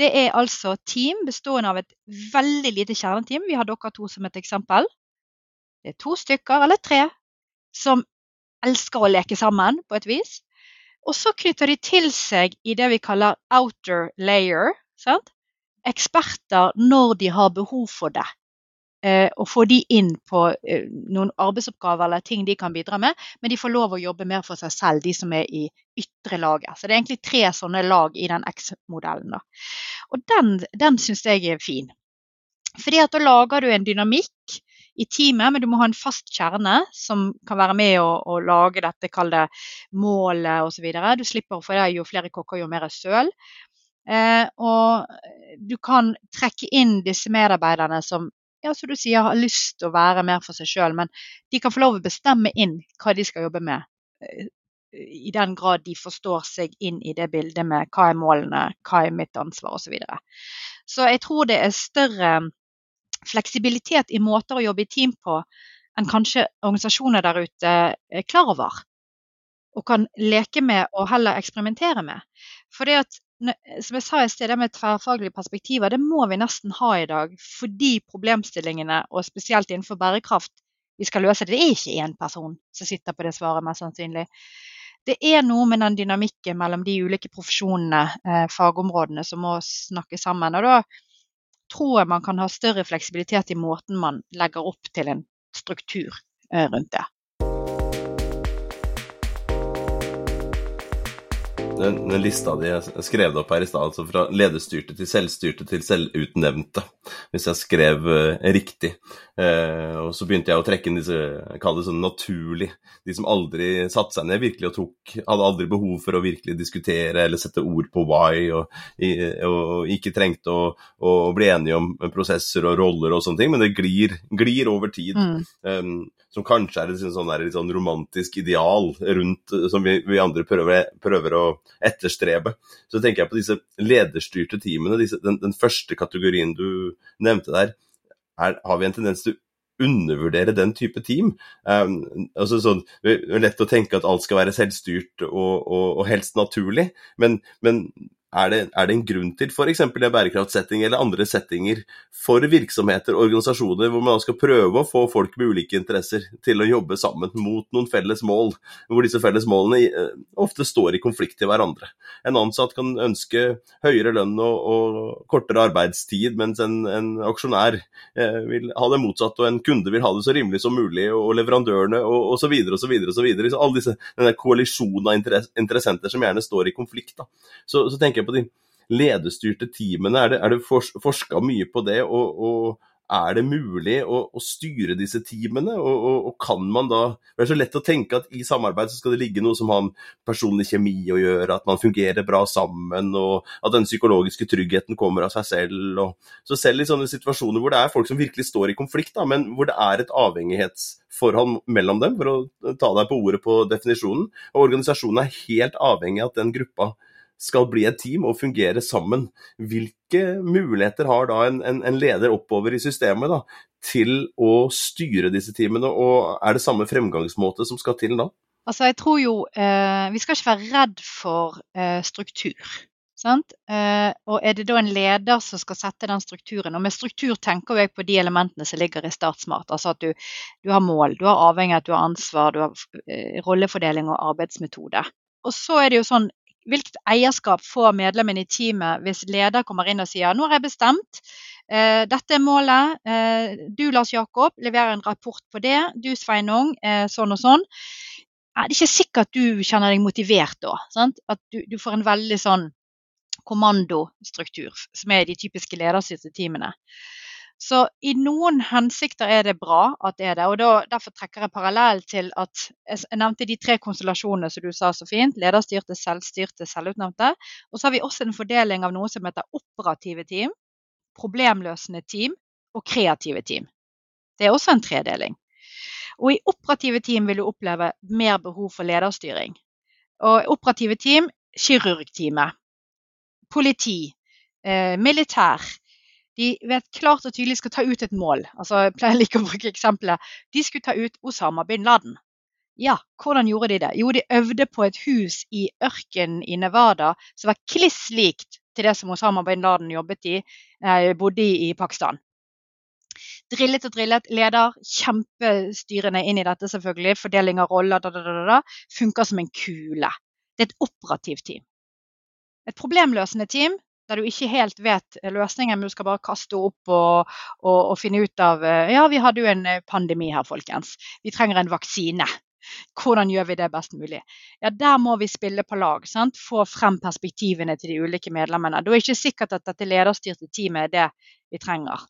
det er altså team bestående av et veldig lite kjerneteam. Vi har dere to som et eksempel. Det er to stykker eller tre som elsker å leke sammen på et vis. Og så knytter de til seg i det vi kaller outer layer. Sant? Eksperter når de har behov for det. Eh, og få de inn på eh, noen arbeidsoppgaver eller ting de kan bidra med. Men de får lov å jobbe mer for seg selv, de som er i ytre laget. Så det er egentlig tre sånne lag i den X-modellen. Og den, den syns jeg er fin. Fordi at da lager du en dynamikk i teamet, men du må ha en fast kjerne som kan være med å, å lage dette, kall det målet osv. Du slipper å få det jo flere kokker, jo mer søl. Eh, og du kan trekke inn disse medarbeiderne som ja, som du sier, har lyst til å være mer for seg sjøl, men de kan få lov å bestemme inn hva de skal jobbe med. Eh, I den grad de forstår seg inn i det bildet med hva er målene, hva er mitt ansvar osv. Så, videre. så jeg tror det er større fleksibilitet i måter å jobbe i team på enn kanskje organisasjoner der ute er klar over. Og kan leke med og heller eksperimentere med. For det at, som jeg sa i sted, det med tverrfaglige perspektiver, det må vi nesten ha i dag. Fordi problemstillingene, og spesielt innenfor bærekraft, vi skal løse det. Det er ikke én person som sitter på det svaret, mest sannsynlig. Det er noe med den dynamikken mellom de ulike profesjonene, eh, fagområdene, som må snakke sammen. Og da tror jeg man kan ha større fleksibilitet i måten man legger opp til en struktur eh, rundt det. Den, den, lista di jeg skrev opp her i stad, altså fra lederstyrte til selvstyrte til selvutnevnte, hvis jeg skrev uh, riktig. Uh, og så begynte jeg å trekke inn disse, kaller det sånn naturlig, de som aldri satte seg ned virkelig og tok, hadde aldri behov for å virkelig diskutere eller sette ord på why, og, og ikke trengte å, å, bli enige om prosesser og roller og sånne ting, men det glir, glir over tid. Mm. Um, som kanskje er et sånn, der, litt sånn romantisk ideal rundt, som vi, vi andre prøver, prøver, å etterstrebe. Så tenker jeg på disse lederstyrte teamene, disse, den, den, første kategorien du nevnte der. Er, har vi en tendens til å undervurdere den type team. Um, altså sånn, det er lett å tenke at alt skal være selvstyrt og, og, og helst naturlig, men, men er det, er det, en grunn til, f.eks. i bærekraftsetting eller andre settinger, for virksomheter og organisasjoner hvor man skal prøve å få folk med ulike interesser til å jobbe sammen mot noen felles mål, hvor disse felles målene eh, ofte står i konflikt til hverandre. En ansatt kan ønske høyere lønn og, og kortere arbeidstid, mens en, en aksjonær eh, vil ha det motsatt, og en kunde vil ha det så rimelig som mulig, og leverandørene og osv. osv. osv. Alle disse denne koalisjonen av interessenter som gjerne står i konflikt. Da. Så, så tenker jeg på de lederstyrte teamene. Er det, er det forska mye på det? og, og er det mulig å, å, styre disse teamene? Og, og, og, kan man da Det er så lett å tenke at i samarbeid så skal det ligge noe som har personlig kjemi å gjøre, at man fungerer bra sammen, og at den psykologiske tryggheten kommer av seg selv. Og, så selv i sånne situasjoner hvor det er folk som virkelig står i konflikt, da, men hvor det er et avhengighetsforhold mellom dem, for å ta deg på ordet på definisjonen, og organisasjonen er helt avhengig av at den gruppa skal bli et team og fungere sammen. Hvilke muligheter har da en, en, en leder oppover i systemet da, til å styre disse teamene, og er det samme fremgangsmåte som skal til da? Altså, jeg tror jo eh, Vi skal ikke være redd for eh, struktur. Eh, og er det da en leder som skal sette den strukturen? Og med struktur tenker jeg på de elementene som ligger i Startsmart. Altså at du, du har mål, du har avhengighet, du har ansvar, du har eh, rollefordeling og arbeidsmetode. Og så er det jo sånn hvilket eierskap får medlemmene i teamet hvis leder kommer inn og sier nå har jeg bestemt, eh, dette er målet, eh, du Lars Jakob leverer en rapport på det, du Sveinung eh, sånn og sånn. Det er ikke sikkert du kjenner deg motivert da. Sant? At du, du, får en veldig sånn kommandostruktur, som er de typiske lederstyrte teamene. Så i noen hensikter er det bra at det er det. og da, Derfor trekker jeg parallell til at jeg nevnte de tre konstellasjonene som du sa så fint. Lederstyrte, selvstyrte, selvutnevnte. Og så har vi også en fordeling av noe som heter operative team, problemløsende team og kreative team. Det er også en tredeling. Og i operative team vil du oppleve mer behov for lederstyring. Og operative team kirurgteamet, politi, eh, militær, de vet klart og tydelig skal ta ut et mål. Altså, jeg pleier like å bruke eksempelet. De skulle ta ut Osama bin Laden. Ja, hvordan gjorde de det? Jo, de øvde på et hus i ørkenen i Nevada som var kliss likt til det som Osama bin Laden jobbet i, eh, bodde i i Pakistan. Drillet og drillet. Leder kjempestyrende inn i dette, selvfølgelig. Fordeling av roller, da, da, da, da. Funker som en kule. Det er et operativt team. Et problemløsende team der du ikke helt vet løsningen, men du skal bare kaste opp og, og, og, finne ut av eh, Ja, vi hadde jo en eh, pandemi her, folkens. Vi trenger en vaksine. Hvordan gjør vi det best mulig? Ja, Der må vi spille på lag. Sant? Få frem perspektivene til de ulike medlemmene. Da er ikke sikkert at dette lederstyrte teamet er det vi trenger.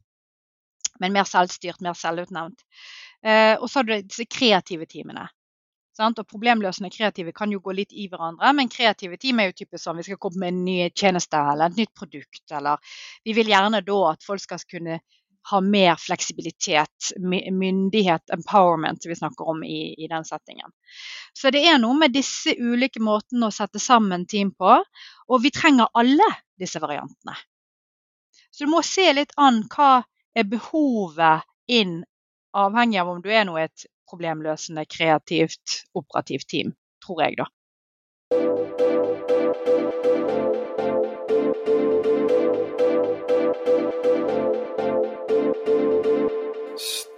men mer selvstyrt, mer selvutnevnt. Eh, og så har du disse kreative teamene. Og problemløsende kreative kan jo gå litt i hverandre, men kreative team er jo typisk sånn vi skal komme med en ny tjeneste eller et nytt produkt, eller vi vil gjerne da at folk skal kunne ha mer fleksibilitet, myndighet, empowerment, som vi snakker om i, i, den settingen. Så det er noe med disse ulike måtene å sette sammen team på, og vi trenger alle disse variantene. Så du må se litt an hva er behovet inn, avhengig av om du er noe et problemløsende, kreativt, operativt team, tror jeg, da.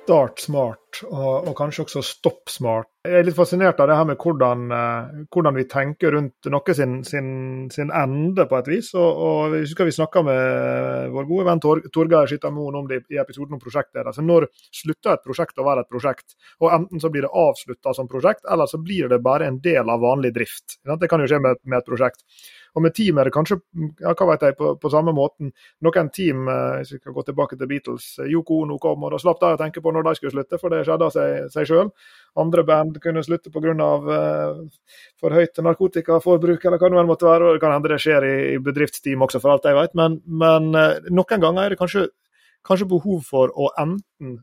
Start smart, og, og, kanskje også stopp smart. Jeg er litt fascinert av det her med hvordan, eh, hvordan vi tenker rundt noe sin, sin, sin, ende, på et vis. Og, og jeg husker Vi snakka med vår gode venn Tor, Torgeir Skyttermoen om det i episoden om prosjektet. Altså når slutter et prosjekt å være et prosjekt? Og Enten så blir det avslutta som prosjekt, eller så blir det bare en del av vanlig drift. Det kan jo skje med, med et prosjekt. Og med team er det kanskje ja, hva vet jeg, på, på samme måten. Noen team, eh, hvis vi kan gå tilbake til Beatles, eh, Yoko Ono kom, og da slapp de å tenke på når de skulle slutte, for det skjedde av seg, sjøl. Andre band kunne slutte pga. Uh, for høyt narkotikaforbruk, eller hva det måtte være. og Det kan hende det skjer i, i bedriftsteam også, for alt jeg vet. Men, men noen ganger er det kanskje, kanskje behov for å enten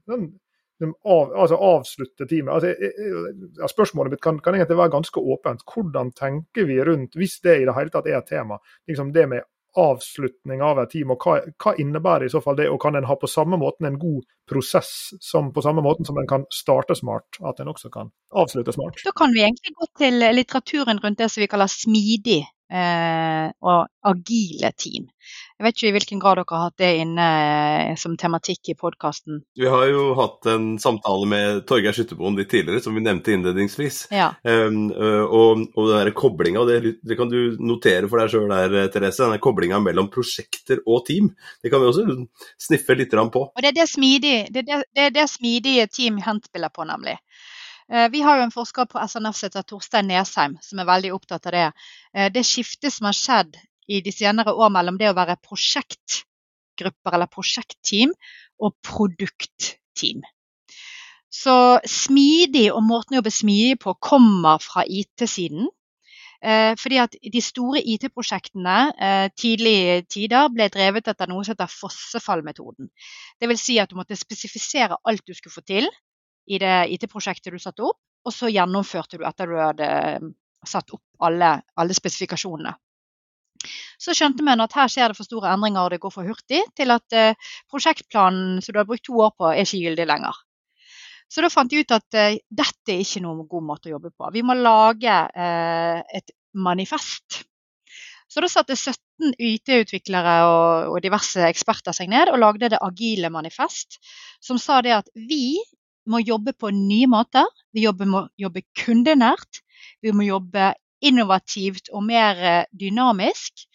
av, altså avslutte teamet. Altså, spørsmålet mitt kan, kan, egentlig være ganske åpent. Hvordan tenker vi rundt, hvis det i det hele tatt er et tema, liksom det med avslutning av et team, og hva, hva innebærer i så fall det? Og kan en ha på samme måten en god prosess som på samme måten som en kan starte smart, at en også kan avslutte smart? Da kan vi egentlig gå til litteraturen rundt det som vi kaller smidig og agile team. Jeg vet ikke i hvilken grad dere har hatt det inne eh, som tematikk i podkasten. Vi har jo hatt en samtale med Torgeir Skytterboen litt tidligere, som vi nevnte innledningsvis. Ja. Um, og, og den koblinga, det, det, kan du notere for deg sjøl der, Therese, denne koblinga mellom prosjekter og team. Det kan vi også sniffe litt på. Og Det er det, smidig, det, er det, det, er det smidige team Hent spiller på, nemlig. Eh, vi har jo en forsker på SNF som heter Torstein Nesheim, som er veldig opptatt av det. Eh, det skiftet som har skjedd i de senere år mellom det å være prosjektgrupper eller prosjektteam og produktteam. Så smidig og måten å jobbe smidig på kommer fra IT-siden. Eh, fordi at De store IT-prosjektene tidlig tider ble drevet etter noe som heter fossefallmetoden. Dvs. Si at du måtte spesifisere alt du skulle få til i det IT-prosjektet du satte opp, og så gjennomførte du etter du hadde um, satt opp alle, alle spesifikasjonene. Så skjønte man at her skjer det for store endringer og det går for hurtig til at uh, prosjektplanen som du har brukt to år på, er ikke gyldig lenger. Så da fant de ut at uh, dette er ikke noen god måte å jobbe på. Vi må lage uh, et manifest. Så da satte 17 IT-utviklere og, diverse eksperter seg ned og lagde det agile manifest, som sa det at vi må jobbe på nye måter. Vi må jobbe kundenært. Vi må jobbe innovativt og mer eh, dynamisk.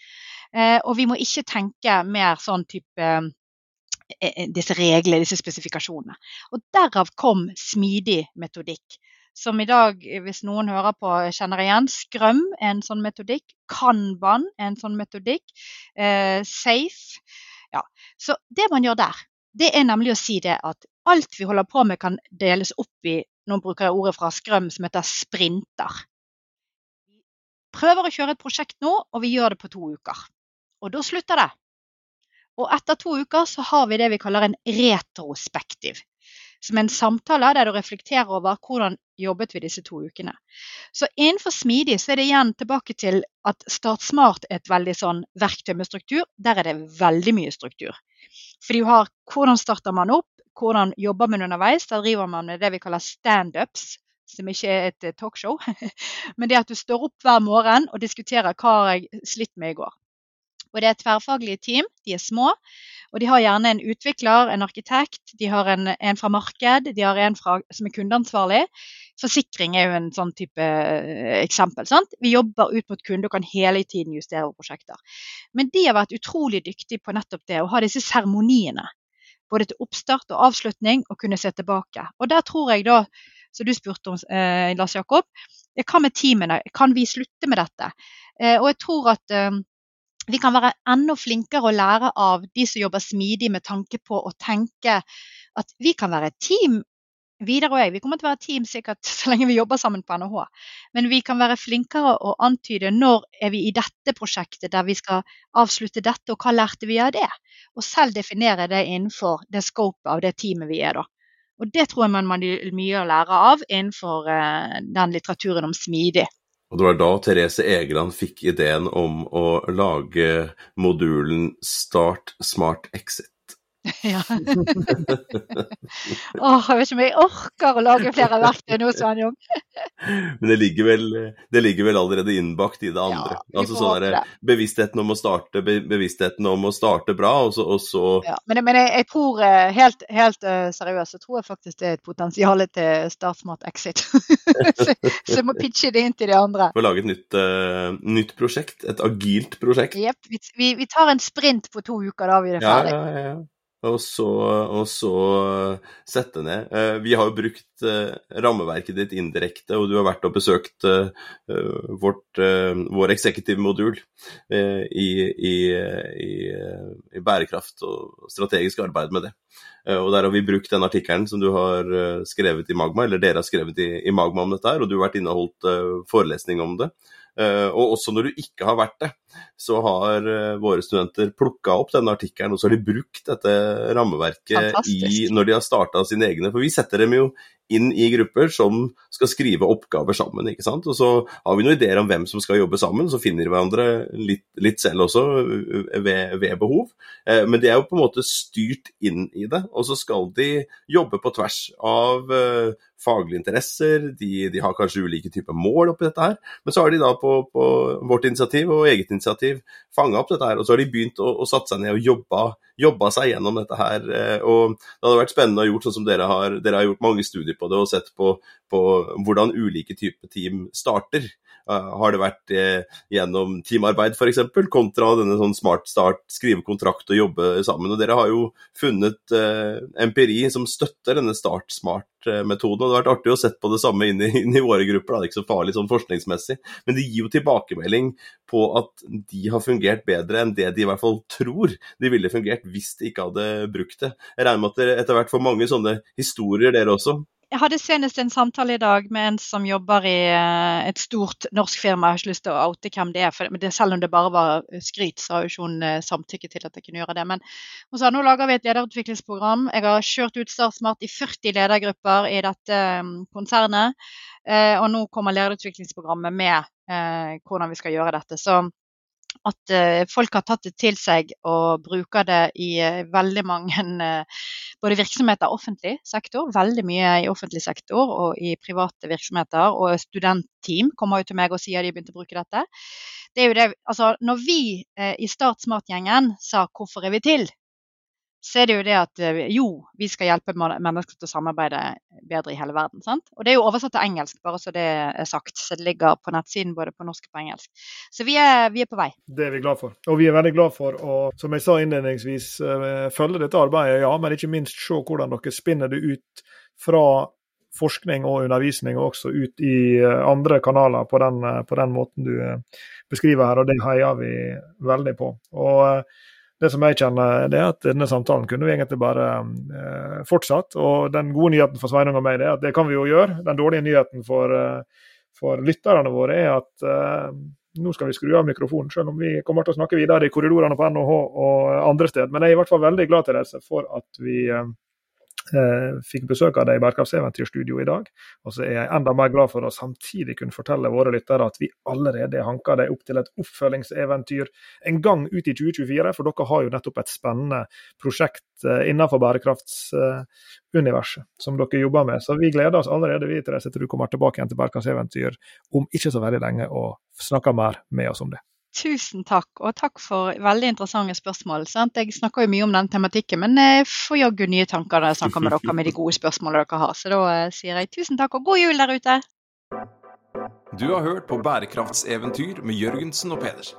Eh, og vi må ikke tenke mer sånn type eh, disse reglene, disse spesifikasjonene. Og Derav kom smidig metodikk. Som i dag, hvis noen hører på, kjenner igjen. Skrøm er en sånn metodikk. Kanban er en sånn metodikk. Eh, safe. Ja. Så det man gjør der, det er nemlig å si det at alt vi holder på med kan deles opp i nå bruker jeg ordet fra Skrøm som heter sprinter. Vi prøver å kjøre et prosjekt nå, og vi gjør det på to uker. Og da slutter det. Og etter to uker så har vi det vi kaller en retrospektiv. Som en samtale der du reflekterer over hvordan jobbet vi disse to ukene. Så innenfor smidig så er det igjen tilbake til at Start Smart er et veldig sånn verktøy med struktur. Der er det veldig mye struktur. Fordi du har hvordan starter man opp, hvordan jobber man underveis. Da driver man med det vi kaller standups, som ikke er et eh, talkshow. Men det at du står opp hver morgen og diskuterer hva har jeg slitt med i går. Og Det er tverrfaglige team, de er små. Og de har gjerne en utvikler, en arkitekt, de har en, en fra marked, de har en fra, som er kundeansvarlig. Forsikring er jo en sånn type eh, eksempel. Sant? Vi jobber ut mot kunde og kan hele tiden justere prosjekter. Men de har vært utrolig dyktige på nettopp det, å ha disse seremoniene. Både til oppstart og avslutning, og kunne se tilbake. Og der tror jeg da, som du spurte om, eh, Lars Jakob, hva med teamene? Kan vi slutte med dette? Eh, og jeg tror at eh, vi kan være enda flinkere å lære av de som jobber smidig med tanke på å tenke at vi kan være et team Videre og jeg, vi kommer til å være team sikkert så lenge vi jobber sammen på NHH. Men vi kan være flinkere å antyde når er vi i dette prosjektet der vi skal avslutte dette, og hva lærte vi av det? Og selv definere det innenfor det scopet av det teamet vi er, da. Og det tror jeg man har mye å lære av innenfor uh, den litteraturen om smidig. Og det var da Therese Egeland fikk ideen om å lage modulen Start Smart Exit. Ja. Åh, jeg vet ikke om jeg orker å lage flere verktøy nå, Svanjung. Men det ligger, vel, det ligger vel allerede innbakt i det andre. Ja, altså sånn der, Bevisstheten om å starte bevisstheten om å starte bra, og så, og så... Ja, Men, men jeg, jeg, tror eh, helt, helt uh, seriøst så tror jeg faktisk det er et potensial til Startsmart Exit. så, så, jeg må pitche det inn til de andre. For å lage et nytt, uh, nytt prosjekt, et agilt prosjekt. Jepp. Vi, vi, tar en sprint på to uker, da vi er ferdig. Ja, ja, ja og så, og så sette ned. Eh, vi har jo brukt eh, rammeverket ditt indirekte, og du har vært og besøkt eh, vårt, vår executive-modul i, i, i, i, bærekraft og strategisk arbeid med det. Og Der har vi brukt den artikkelen som du har skrevet i Magma, eller dere har skrevet i, i Magma om dette, her, og du har vært inne og holdt forelesning om det. Eh, og også når du ikke har vært det, så har eh, våre studenter plukka opp denne artikkelen, og så har de brukt dette rammeverket i, når de har starta sine egne. For vi setter dem jo inn i grupper som skal skrive oppgaver sammen. ikke sant? Og så har vi noen ideer om hvem som skal jobbe sammen, så finner vi hverandre litt, litt selv også ved, ved, behov. Eh, men de er jo på en måte styrt inn i det, og så skal de jobbe på tvers av faglige interesser, de, de, har kanskje ulike typer mål oppi dette her. Men så har de da på, på vårt initiativ og eget initiativ fanga opp dette her, og så har de begynt å, å satse seg ned og jobba, jobba, seg gjennom dette her. Eh, og det hadde vært spennende å gjort sånn som dere har. Dere har gjort mange studier på det og sett på, på hvordan ulike typer team starter. Uh, har det vært uh, gjennom teamarbeid f.eks., kontra denne sånn smart start, skrive kontrakt og jobbe sammen. Og Dere har jo funnet uh, empiri som støtter denne start smart-metoden. og Det har vært artig å sett på det samme inn i, inn i våre grupper. Da. Det er ikke så farlig sånn forskningsmessig, men det gir jo tilbakemelding på at de har fungert bedre enn det de i hvert fall tror de ville fungert hvis de ikke hadde brukt det. Jeg regner med at dere etter hvert får mange sånne historier, dere også. Jeg hadde senest en samtale i dag med en som jobber i eh, et stort norsk firma. Jeg har ikke lyst til å oute hvem det er, for det, selv om det bare var skryt, så har jo ikke hun eh, samtykke til at jeg kunne gjøre det. Men hun sa nå lager vi et lederutviklingsprogram. Jeg har kjørt ut Startsmart i 40 ledergrupper i dette mm, konsernet. Eh, og nå kommer lederutviklingsprogrammet med hvordan vi skal gjøre dette. Så at folk har tatt det til seg og bruker det i veldig mange både virksomheter og offentlig sektor. Veldig mye i offentlig sektor og i private virksomheter. Og studentteam kommer jo til meg og sier de har begynt å bruke dette. Det er jo det, altså, når vi i Start Smart-gjengen sa 'hvorfor er vi til', så er det jo det at eh, jo, vi skal hjelpe mennesker til å samarbeide bedre i hele verden. Sant? Og det er jo oversatt til engelsk, bare så det er sagt. Så det ligger på nettsiden både på norsk og på engelsk. Så vi er, vi er på vei. Det er vi glad for. Og vi er veldig glad for å, som jeg sa innledningsvis, eh, følge dette arbeidet, ja, men ikke minst se hvordan dere spinner det ut fra forskning og undervisning, og også ut i eh, andre kanaler på den, på den måten du beskriver her, og det heier vi veldig på. Og det som jeg kjenner, det er at denne samtalen kunne vi egentlig bare eh, fortsatt. Og den gode nyheten for Sveinung og meg er at det kan vi jo gjøre. Den dårlige nyheten for, eh, for lytterne våre er at eh, nå skal vi skru av mikrofonen, selv om vi kommer til å snakke videre i korridorene på NHH og andre steder. Men jeg er i hvert fall veldig glad til dere for at vi eh, Eh, fikk besøk av deg i Bærekraftseventyrstudio i dag. Og så er jeg enda mer glad for å samtidig kunne fortelle våre lyttere at vi allerede hanker deg opp til et oppfølgingseventyr en gang ut i 2024. For dere har jo nettopp et spennende prosjekt eh, innenfor bærekraftsuniverset som dere jobber med. Så vi gleder oss allerede vi til du kommer tilbake igjen til Bærekraftseventyr om ikke så veldig lenge og snakker mer med oss om det. Tusen takk, og takk for veldig interessante spørsmål. Sant? Jeg snakker jo mye om den tematikken, men jeg får jaggu nye tanker når jeg snakker med dere med de gode spørsmålene dere har. Så da eh, sier jeg tusen takk, og god jul der ute! Du har hørt på Bærekraftseventyr med Jørgensen og Pedersen.